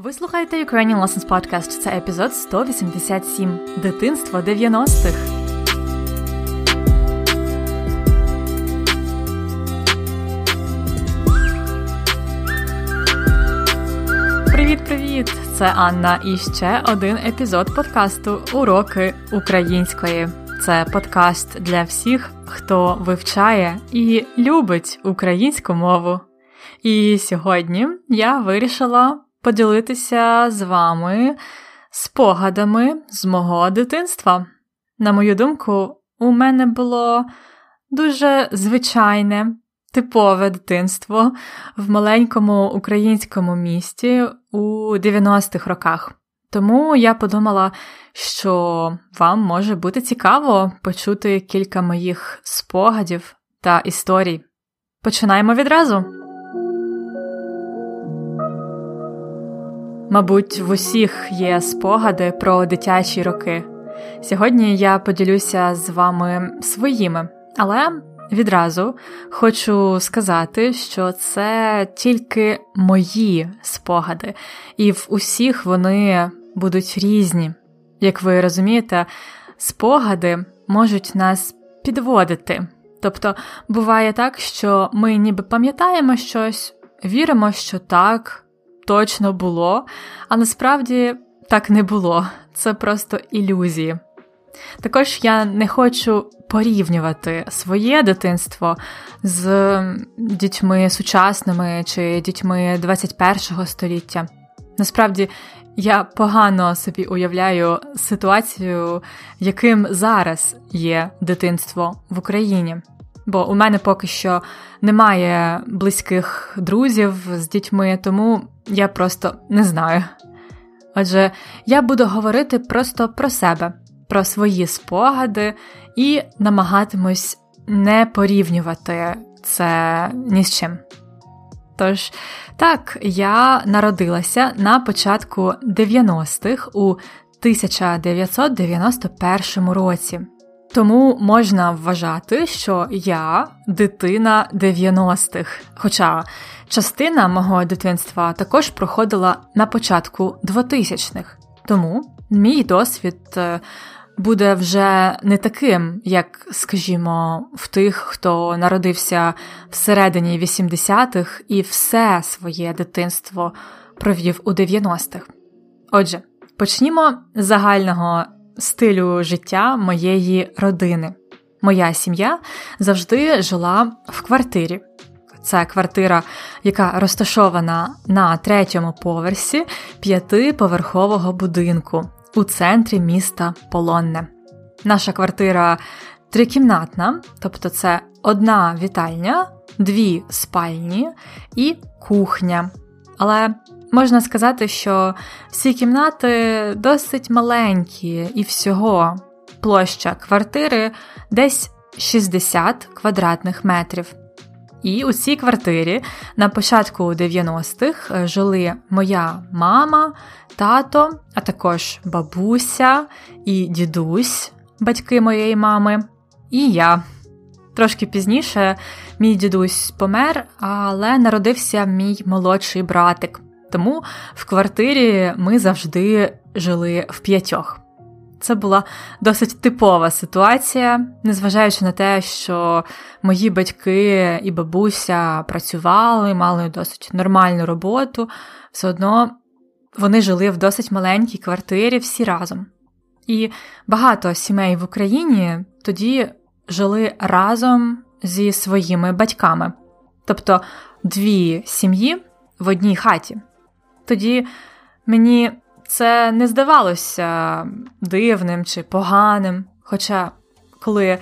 Ви слухаєте Ukrainian Lessons Podcast. Це епізод 187. Дитинство 90-х. Привіт-привіт! Це Анна і ще один епізод подкасту Уроки української. Це подкаст для всіх, хто вивчає і любить українську мову. І сьогодні я вирішила поділитися з вами спогадами з мого дитинства. На мою думку, у мене було дуже звичайне, типове дитинство в маленькому українському місті у 90-х роках. Тому я подумала, що вам може бути цікаво почути кілька моїх спогадів та історій. Починаємо відразу. Мабуть, в усіх є спогади про дитячі роки. Сьогодні я поділюся з вами своїми, але відразу хочу сказати, що це тільки мої спогади, і в усіх вони будуть різні. Як ви розумієте, спогади можуть нас підводити. Тобто буває так, що ми ніби пам'ятаємо щось, віримо, що так точно було, а насправді так не було. Це просто ілюзії. Також я не хочу порівнювати своє дитинство з дітьми сучасними чи дітьми 21 століття. Насправді, я погано собі уявляю ситуацію, яким зараз є дитинство в Україні. Бо у мене поки що немає близьких друзів з дітьми, тому я просто не знаю. Отже, я буду говорити просто про себе, про свої спогади і намагатимусь не порівнювати це ні з чим. Тож, так, я народилася на початку 90-х у 1991 році. Тому можна вважати, що я дитина 90-х. Хоча частина мого дитинства також проходила на початку 2000-х. Тому мій досвід е, буде вже не таким, як, скажімо, в тих, хто народився всередині 80-х і все своє дитинство провів у 90-х. Отже, почнімо з загального стилю життя моєї родини. Моя сім'я завжди жила в квартирі. Це квартира, яка розташована на третьому поверсі п'ятиповерхового будинку у центрі міста Полонне. Наша квартира трикімнатна, тобто це одна вітальня, дві спальні і кухня. Але Можна сказати, що всі кімнати досить маленькі, і всього площа квартири десь 60 квадратних метрів. І у цій квартирі на початку 90-х е, жили моя мама, тато, а також бабуся і дідусь, батьки моєї мами, і я. Трошки пізніше мій дідусь помер, але народився мій молодший братик. Тому в квартирі ми завжди жили в п'ятьох. Це була досить типова ситуація, незважаючи на те, що мої батьки і бабуся працювали, мали досить нормальну роботу, все одно вони жили в досить маленькій квартирі всі разом. І багато сімей в Україні тоді жили разом зі своїми батьками, тобто дві сім'ї в одній хаті. Тоді мені це не здавалося дивним чи поганим. Хоча, коли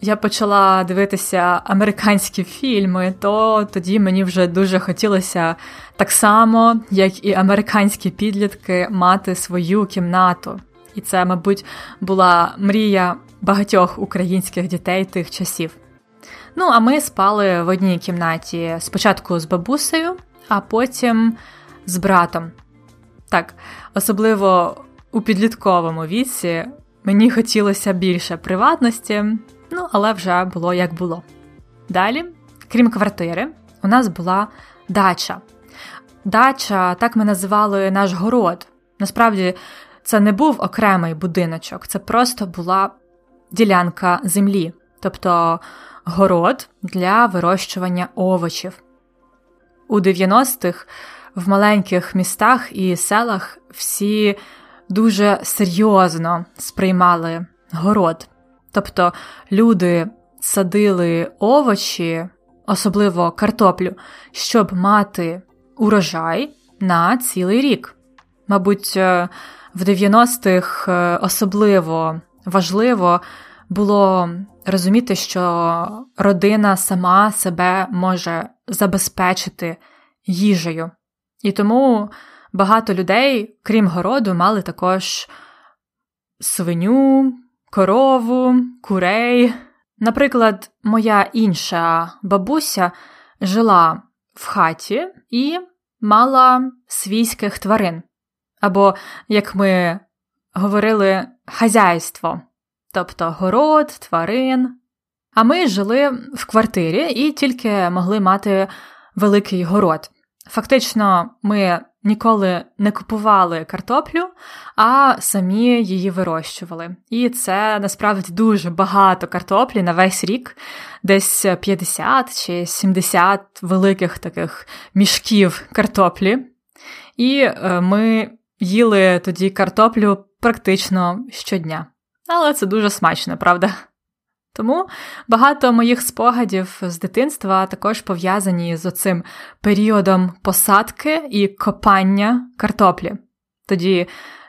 я почала дивитися американські фільми, то тоді мені вже дуже хотілося так само, як і американські підлітки, мати свою кімнату. І це, мабуть, була мрія багатьох українських дітей тих часів. Ну, а ми спали в одній кімнаті спочатку з бабусею, а потім з братом. Так, особливо у підлітковому віці мені хотілося більше приватності, ну, але вже було як було. Далі, крім квартири, у нас була дача. дача, так ми називали наш город. Насправді, це не був окремий будиночок, це просто була ділянка землі, тобто город для вирощування овочів. У 90-х в маленьких містах і селах всі дуже серйозно сприймали город. Тобто люди садили овочі, особливо картоплю, щоб мати урожай на цілий рік. Мабуть, е, в 90-х е, особливо важливо було розуміти, що родина сама себе може забезпечити їжею. І тому багато людей, крім городу, мали також свиню, корову, курей. Наприклад, моя інша бабуся жила в хаті і мала свійських тварин. Або, як ми говорили, хазяйство, тобто город, тварин. А ми жили в квартирі і тільки могли мати великий город. Фактично, ми ніколи не купували картоплю, а самі її вирощували. І це насправді дуже багато картоплі на весь рік, десь 50 чи 70 великих таких мішків картоплі. І е, ми їли тоді картоплю практично щодня. Але це дуже смачно, правда? Тому багато моїх спогадів з дитинства також пов'язані з оцим періодом посадки і копання картоплі. Тоді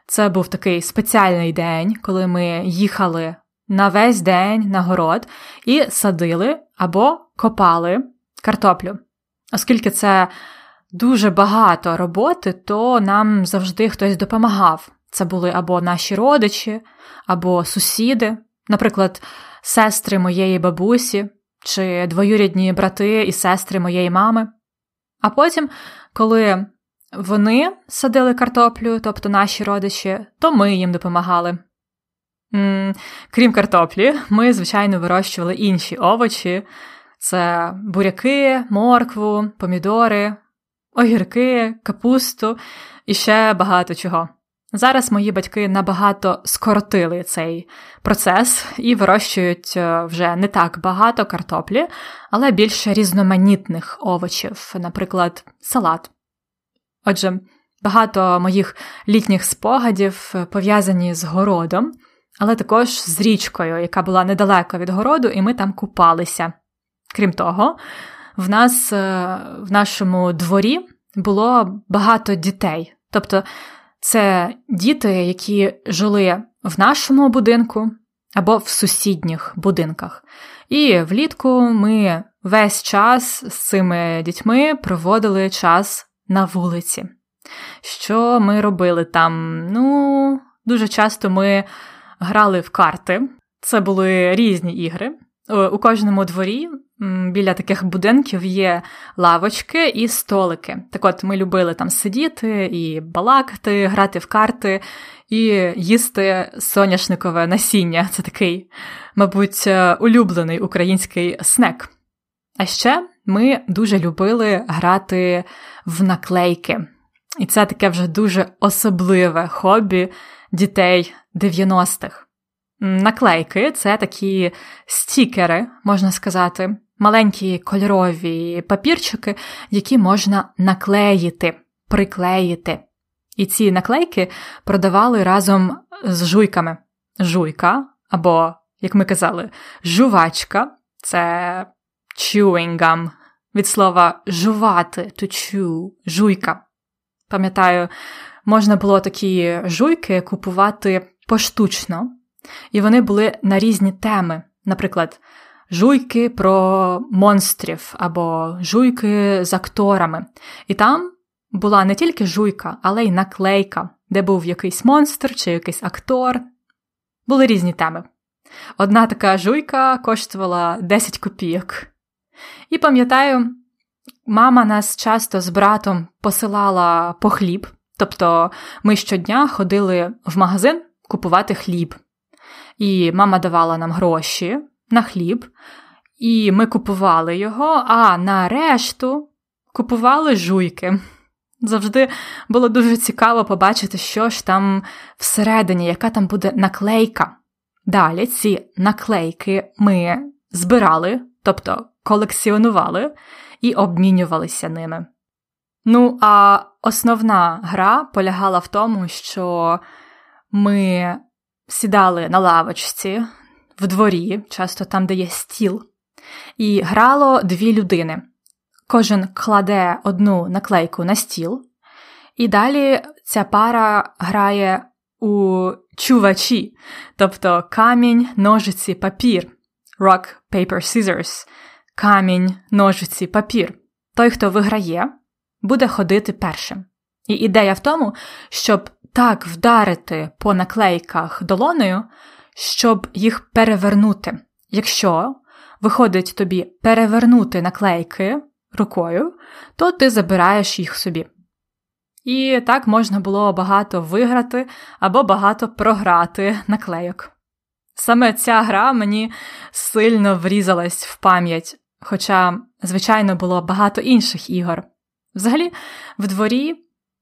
це був такий спеціальний день, коли ми їхали на весь день на город і садили або копали картоплю. Оскільки це дуже багато роботи, то нам завжди хтось допомагав. Це були або наші родичі, або сусіди. Наприклад, сестри моєї бабусі чи двоюрідні брати і сестри моєї мами. А потім, коли вони садили картоплю, тобто наші родичі, то ми їм допомагали. Крім картоплі, ми, звичайно, вирощували інші овочі: це буряки, моркву, помідори, огірки, капусту і ще багато чого. Зараз мої батьки набагато скоротили цей процес і вирощують е, вже не так багато картоплі, але більше різноманітних овочів, наприклад, салат. Отже, багато моїх літніх спогадів пов'язані з городом, але також з річкою, яка була недалеко від городу, і ми там купалися. Крім того, в нас е, в нашому дворі було багато дітей. Тобто це діти, які жили в нашому будинку або в сусідніх будинках. І влітку ми весь час з цими дітьми проводили час на вулиці. Що ми робили там? Ну, дуже часто ми грали в карти. Це були різні ігри. У кожному дворі біля таких будинків є лавочки і столики. Так от ми любили там сидіти і балакати, грати в карти і їсти соняшникове насіння. Це такий, мабуть, е, улюблений український снек. А ще ми дуже любили грати в наклейки. І це таке вже дуже особливе хобі дітей 90-х. Наклейки це такі стікери, можна сказати, маленькі кольорові папірчики, які можна наклеїти, приклеїти. І ці наклейки продавали разом з жуйками. Жуйка, або, як ми казали, жувачка це chewing від слова жувати, to chew, жуйка. Пам'ятаю, можна було такі жуйки купувати поштучно, і вони були на різні теми. Наприклад, жуйки про монстрів або жуйки з акторами. І там була не тільки жуйка, але й наклейка, де був якийсь монстр чи якийсь актор. Були різні теми. Одна така жуйка коштувала 10 копійок. І пам'ятаю, мама нас часто з братом посилала по хліб, тобто ми щодня ходили в магазин купувати хліб. І мама давала нам гроші на хліб, і ми купували його, а на решту купували жуйки. Завжди було дуже цікаво побачити, що ж там всередині, яка там буде наклейка. Далі ці наклейки ми збирали, тобто колекціонували і обмінювалися ними. Ну, а основна гра полягала в тому, що ми сідали на лавочці в дворі, часто там, де є стіл, і грало дві людини. Кожен кладе одну наклейку на стіл, і далі ця пара грає у чувачі, тобто камінь, ножиці, папір, rock, paper, scissors, камінь, ножиці, папір. Той, хто виграє, буде ходити першим. І ідея в тому, щоб так вдарити по наклейках долоною, щоб їх перевернути. Якщо виходить тобі перевернути наклейки рукою, то ти забираєш їх собі. І так можна було багато виграти або багато програти наклейок. Саме ця гра мені сильно врізалась в пам'ять, хоча, звичайно, було багато інших ігор. Взагалі, в дворі,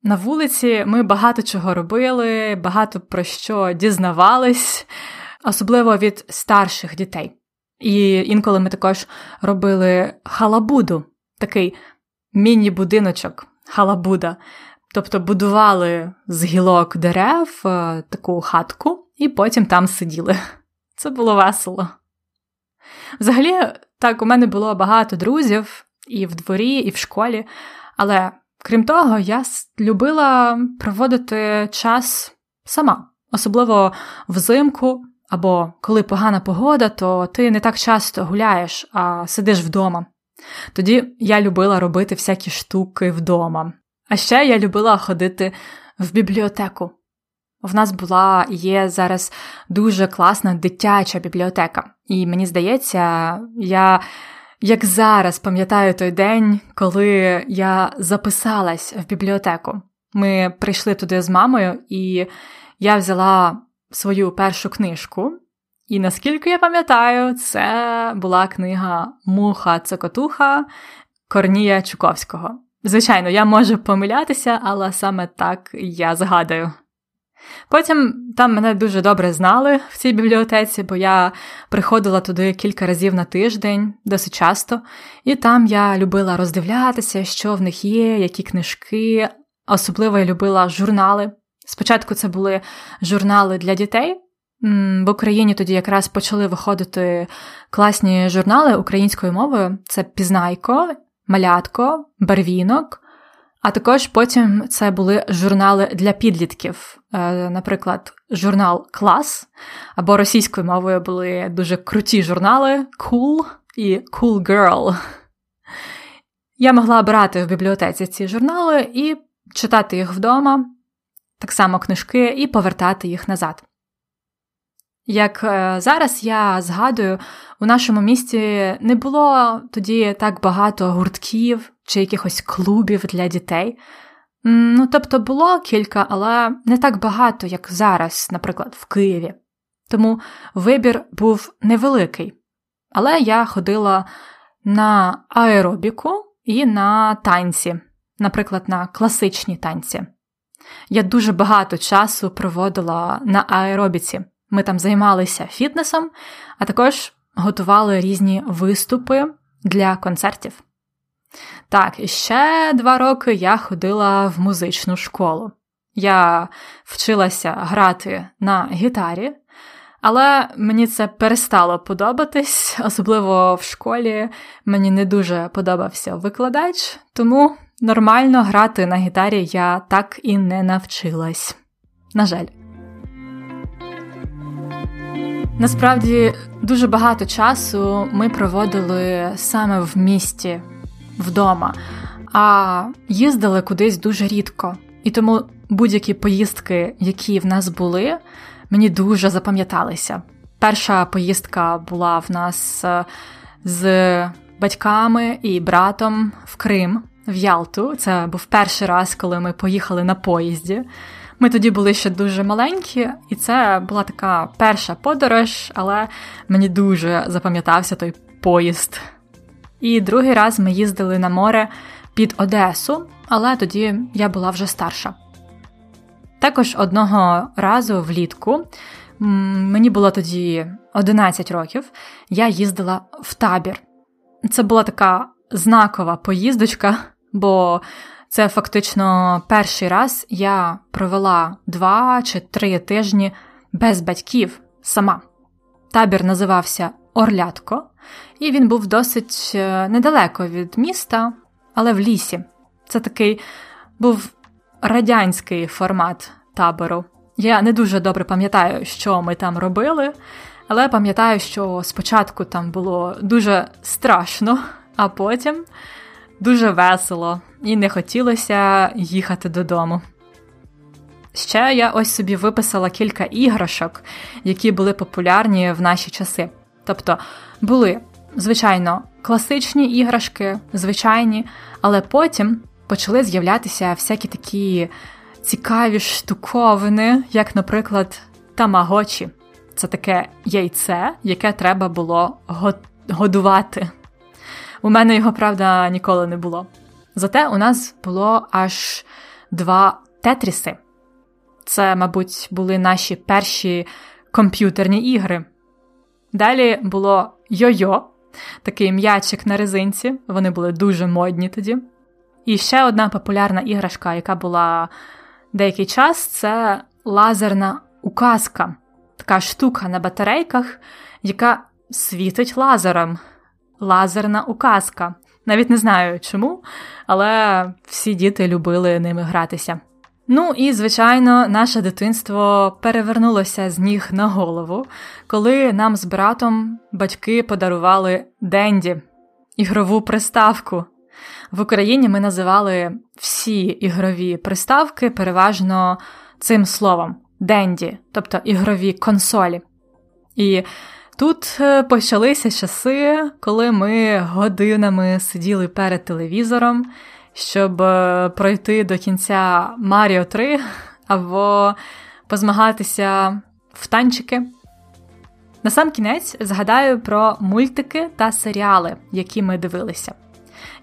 на вулиці ми багато чого робили, багато про що дізнавались, особливо від старших дітей. І інколи ми також робили халабуду, такий міні-будиночок, халабуда. Тобто будували з гілок дерев е, таку хатку і потім там сиділи. Це було весело. Взагалі, так, у мене було багато друзів і в дворі, і в школі, але крім того, я любила проводити час сама, особливо взимку, або коли погана погода, то ти не так часто гуляєш, а сидиш вдома. Тоді я любила робити всякі штуки вдома. А ще я любила ходити в бібліотеку. В нас була і є зараз дуже класна дитяча бібліотека. І мені здається, я як зараз пам'ятаю той день, коли я записалась в бібліотеку. Ми прийшли туди з мамою, і я взяла свою першу книжку. І наскільки я пам'ятаю, це була книга Муха Цокотуха Корнія Чуковського. Звичайно, я можу помилятися, але саме так я згадую. Потім там мене дуже добре знали в цій бібліотеці, бо я приходила туди кілька разів на тиждень, досить часто, і там я любила роздивлятися, що в них є, які книжки. Особливо я любила журнали. Спочатку це були журнали для дітей. В Україні тоді якраз почали виходити класні журнали українською мовою: це Пізнайко, Малятко, Барвінок. А також потім це були журнали для підлітків, е, наприклад, журнал Клас або російською мовою були дуже круті журнали Cool і Cool Girl. Я могла брати в бібліотеці ці журнали і читати їх вдома, так само книжки, і повертати їх назад. Як е, зараз я згадую, у нашому місті не було тоді так багато гуртків чи якихось клубів для дітей. Ну, тобто було кілька, але не так багато, як зараз, наприклад, в Києві. Тому вибір був невеликий. Але я ходила на аеробіку і на танці, наприклад, на класичні танці. Я дуже багато часу проводила на аеробіці. Ми там займалися фітнесом, а також готували різні виступи для концертів. Так, і ще два роки я ходила в музичну школу. Я вчилася грати на гітарі, але мені це перестало подобатись, особливо в школі мені не дуже подобався викладач, тому нормально грати на гітарі я так і не навчилась. На жаль. Насправді дуже багато часу ми проводили саме в місті вдома, а їздили кудись дуже рідко. І тому будь-які поїздки, які в нас були, мені дуже запам'яталися. Перша поїздка була в нас е, з батьками і братом в Крим, в Ялту. Це був перший раз, коли ми поїхали на поїзді. Ми тоді були ще дуже маленькі, і це була така перша подорож, але мені дуже запам'ятався той поїзд. І другий раз ми їздили на море під Одесу, але тоді я була вже старша. Також одного разу влітку, мені було тоді 11 років, я їздила в табір. Це була така знакова поїздочка, бо це фактично перший раз я провела два чи три тижні без батьків сама. Табір називався Орлятко, і він був досить е, недалеко від міста, але в лісі. Це такий був радянський формат табору. Я не дуже добре пам'ятаю, що ми там робили, але пам'ятаю, що спочатку там було дуже страшно, а потім дуже весело і не хотілося їхати додому. Ще я ось собі виписала кілька іграшок, які були популярні в наші часи. Тобто були, звичайно, класичні іграшки, звичайні, але потім почали з'являтися всякі такі цікаві штуковини, як, наприклад, тамагочі. Це таке яйце, яке треба було годувати. У мене його, правда, ніколи не було. Зате у нас було аж два тетріси. Це, мабуть, були наші перші комп'ютерні ігри. Далі було йо-йо, такий м'ячик на резинці, вони були дуже модні тоді. І ще одна популярна іграшка, яка була деякий час, це лазерна указка, така штука на батарейках, яка світить лазером. Лазерна указка. Навіть не знаю чому, але всі діти любили ними гратися. Ну і, звичайно, наше дитинство перевернулося з ніг на голову, коли нам з братом батьки подарували Денді, ігрову приставку. В Україні ми називали всі ігрові приставки переважно цим словом Денді, тобто ігрові консолі. І тут е, почалися часи, коли ми годинами сиділи перед телевізором щоб е, пройти до кінця Маріо 3 або позмагатися в танчики. На сам кінець згадаю про мультики та серіали, які ми дивилися.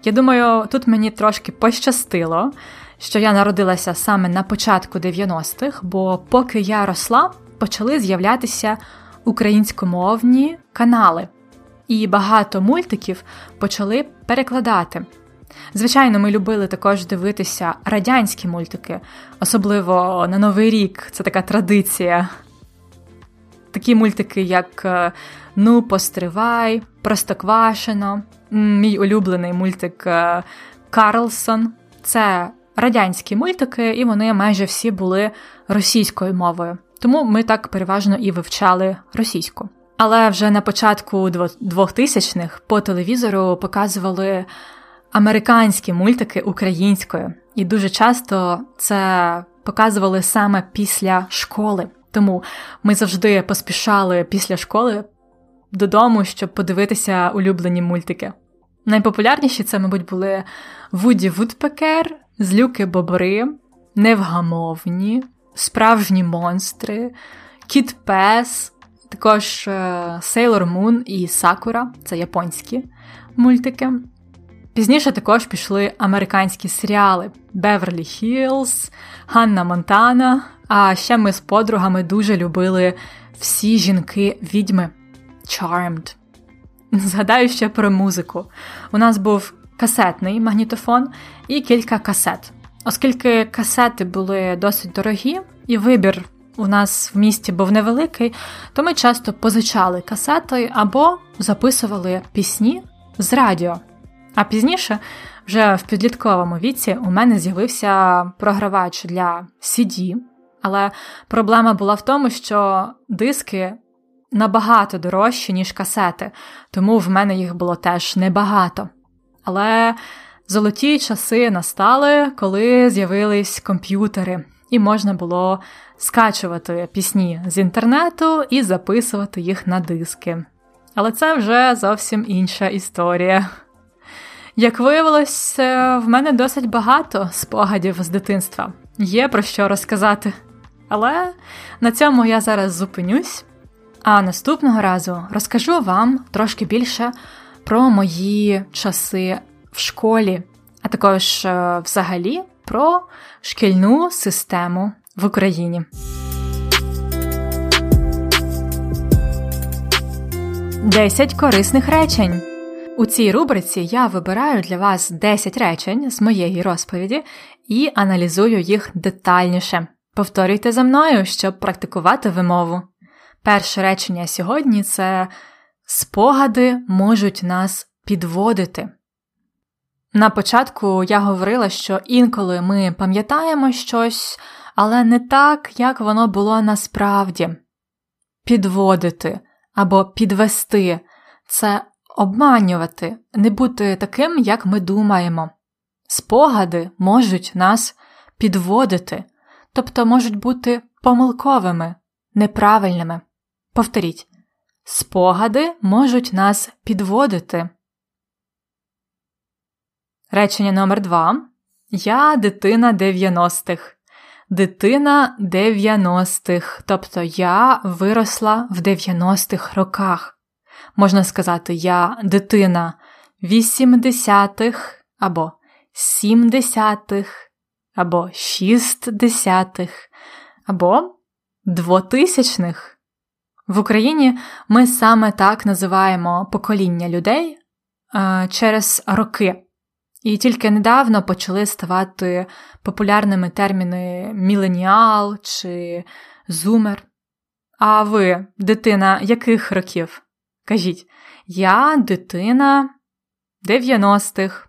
Я думаю, тут мені трошки пощастило, що я народилася саме на початку 90-х, бо поки я росла, почали з'являтися українськомовні канали, і багато мультиків почали перекладати. Звичайно, ми любили також дивитися радянські мультики, особливо на Новий рік це така традиція. Такі мультики, як е, Ну, постривай, Простоквашино, мій улюблений мультик е, Карлсон. Це радянські мультики, і вони майже всі були російською мовою. Тому ми так переважно і вивчали російську. Але вже на початку 2000-х по телевізору показували американські мультики українською, і дуже часто це показували саме після школи. Тому ми завжди поспішали після школи додому, щоб подивитися улюблені мультики. Найпопулярніші це, мабуть, були Вуді Вудпекер, Злюки Бобри, Невгамовні, Справжні монстри, Кіт Пес, також Сейлор Мун і Сакура це японські мультики. Пізніше також пішли американські серіали Беверлі Хіллз, Ганна Монтана. А ще ми з подругами дуже любили всі жінки відьми Charmed. Згадаю ще про музику. У нас був касетний магнітофон і кілька касет. Оскільки касети були досить дорогі, і вибір у нас в місті був невеликий, то ми часто позичали касети або записували пісні з радіо. А пізніше, вже в підлітковому віці, у мене з'явився програвач для CD, але проблема була в тому, що диски набагато дорожчі, ніж касети, тому в мене їх було теж небагато. Але золоті часи настали, коли з'явились комп'ютери, і можна було скачувати пісні з інтернету і записувати їх на диски. Але це вже зовсім інша історія. Як виявилось, в мене досить багато спогадів з дитинства, є про що розказати. Але на цьому я зараз зупинюсь, а наступного разу розкажу вам трошки більше про мої часи в школі, а також е, взагалі про шкільну систему в Україні. Десять корисних речень. У цій рубриці я вибираю для вас 10 речень з моєї розповіді і аналізую їх детальніше. Повторюйте за мною, щоб практикувати вимову. Перше речення сьогодні це спогади можуть нас підводити. На початку я говорила, що інколи ми пам'ятаємо щось, але не так, як воно було насправді. Підводити або підвести це обманювати, не бути таким, як ми думаємо. Спогади можуть нас підводити, тобто можуть бути помилковими, неправильними. Повторіть, спогади можуть нас підводити. Речення номер два. Я дитина 90-х. Дитина 90-х, тобто я виросла в 90-х роках. Можна сказати, я дитина 80-х або 70-х, або 60-х, або 2000-х. В Україні ми саме так називаємо покоління людей е, через роки. І тільки недавно почали ставати популярними терміни міленіал чи зумер. А ви, дитина яких років? Кажіть, я дитина 90-х.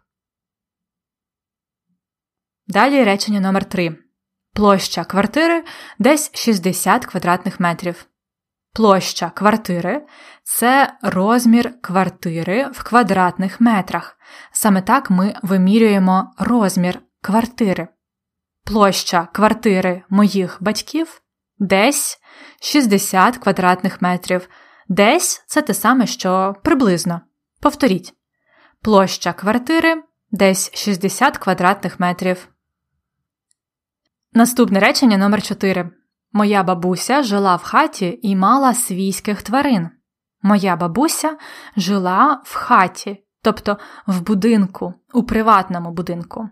Далі речення номер 3 Площа квартири десь 60 квадратних метрів. Площа квартири це розмір квартири в квадратних метрах. Саме так ми вимірюємо розмір квартири. Площа квартири моїх батьків десь 60 квадратних метрів. Десь це те саме, що приблизно. Повторіть. Площа квартири десь 60 квадратних метрів. Наступне речення номер 4 Моя бабуся жила в хаті і мала свійських тварин. Моя бабуся жила в хаті, тобто в будинку, у приватному будинку.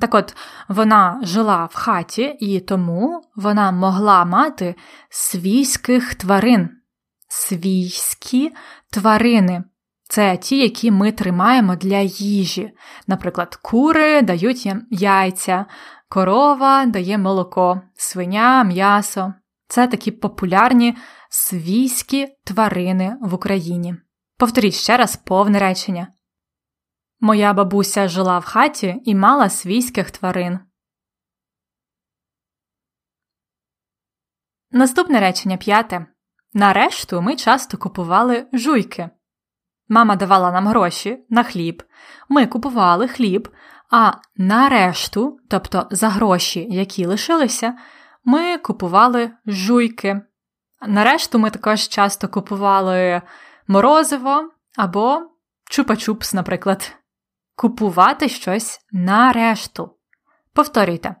Так от, вона жила в хаті, і тому вона могла мати свійських тварин. Свійські тварини це ті, які ми тримаємо для їжі. Наприклад, кури дають їм яйця, корова дає молоко, свиня, м'ясо. Це такі популярні свійські тварини в Україні. Повторіть ще раз повне речення. Моя бабуся жила в хаті і мала свійських тварин. Наступне речення п'яте. Нарешту ми часто купували жуйки. Мама давала нам гроші на хліб. Ми купували хліб, а нарешту, тобто за гроші, які лишилися, ми купували жуйки. Нарешту ми також часто купували морозиво або чупа-чупс, наприклад. Купувати щось нарешту. Повторюйте.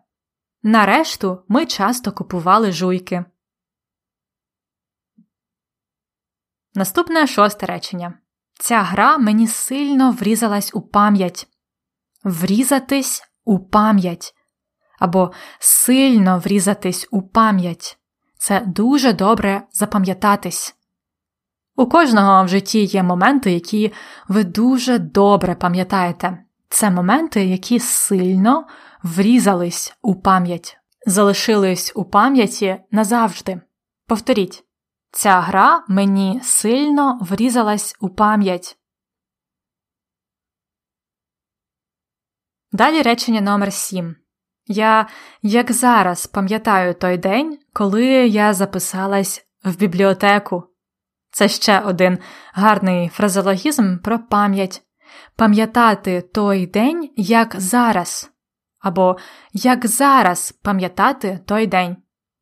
Нарешту ми часто купували жуйки. Наступне шосте речення. Ця гра мені сильно врізалась у пам'ять. Врізатись у пам'ять або сильно врізатись у пам'ять це дуже добре запам'ятатись. У кожного в житті є моменти, які ви дуже добре пам'ятаєте. Це моменти, які сильно врізались у пам'ять, залишились у пам'яті назавжди. Повторіть. Ця гра мені сильно врізалась у пам'ять. Далі речення номер 7. Я, як зараз, пам'ятаю той день, коли я записалась в бібліотеку. Це ще один гарний фразеологізм про пам'ять. Пам'ятати той день, як зараз, або як зараз пам'ятати той день.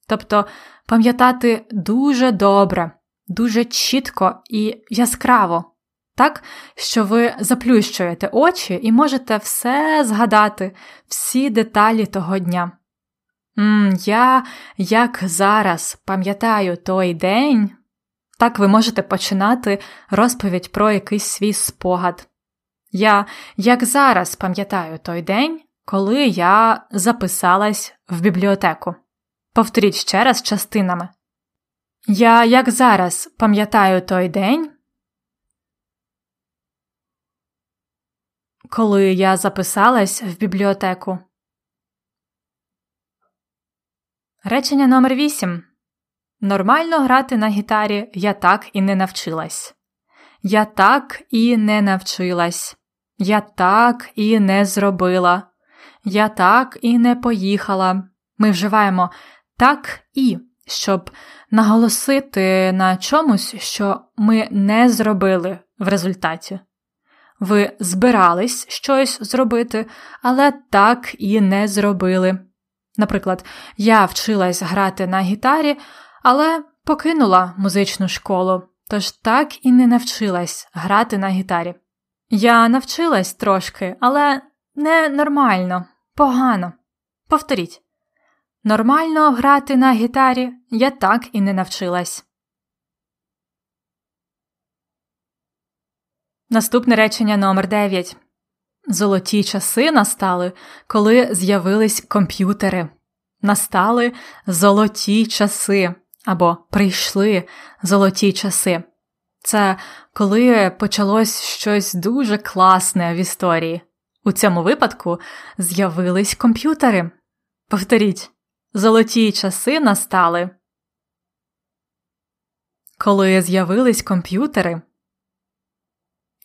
Тобто пам'ятати дуже добре, дуже чітко і яскраво, так, що ви заплющуєте очі і можете все згадати, всі деталі того дня. М, Я, як зараз, пам'ятаю той день, так ви можете починати розповідь про якийсь свій спогад. Я як зараз пам'ятаю той день, коли я записалась в бібліотеку. Повторіть ще раз частинами. Я як зараз пам'ятаю той день, коли я записалась в бібліотеку. Речення номер 8 Нормально грати на гітарі я так і не навчилась. Я так і не навчилась. Я так і не зробила. Я так і не поїхала. Ми вживаємо так і, щоб наголосити на чомусь, що ми не зробили в результаті. Ви збирались щось зробити, але так і не зробили. Наприклад, я вчилась грати на гітарі, але покинула музичну школу, тож так і не навчилась грати на гітарі. Я навчилась трошки, але не нормально, погано. Повторіть. Нормально грати на гітарі я так і не навчилась. Наступне речення номер 9 Золоті часи настали, коли з'явились комп'ютери. Настали золоті часи або прийшли золоті часи. Це коли почалось щось дуже класне в історії. У цьому випадку з'явились комп'ютери. Повторіть, золоті часи настали. Коли з'явились комп'ютери.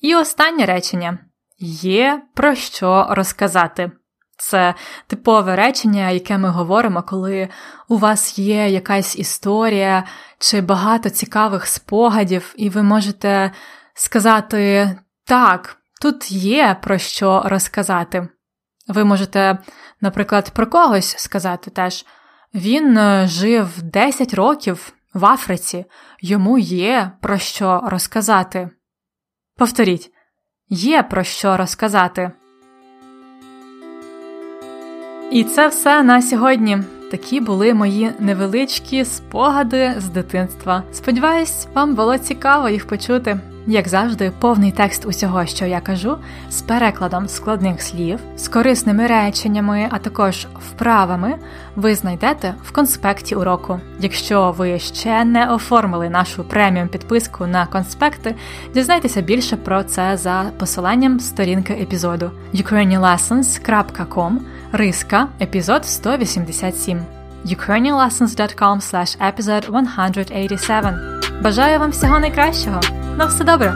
І останнє речення є про що розказати. Це типове речення, яке ми говоримо, коли у вас є якась історія чи багато цікавих спогадів, і ви можете сказати так, тут є про що розказати. Ви можете, наприклад, про когось сказати теж. Він е, жив 10 років в Африці, йому є про що розказати. Повторіть, є про що розказати. І це все на сьогодні. Такі були мої невеличкі спогади з дитинства. Сподіваюсь, вам було цікаво їх почути. Як завжди, повний текст усього, що я кажу, з перекладом складних слів, з корисними реченнями, а також вправами, ви знайдете в конспекті уроку. Якщо ви ще не оформили нашу преміум підписку на конспекти, дізнайтеся більше про це за посиланням сторінки епізоду ukrainianlessons.com риска епізод 187 ukrainianlessons.com slash episode 187 Бажаю вам всього найкращого! На все добре!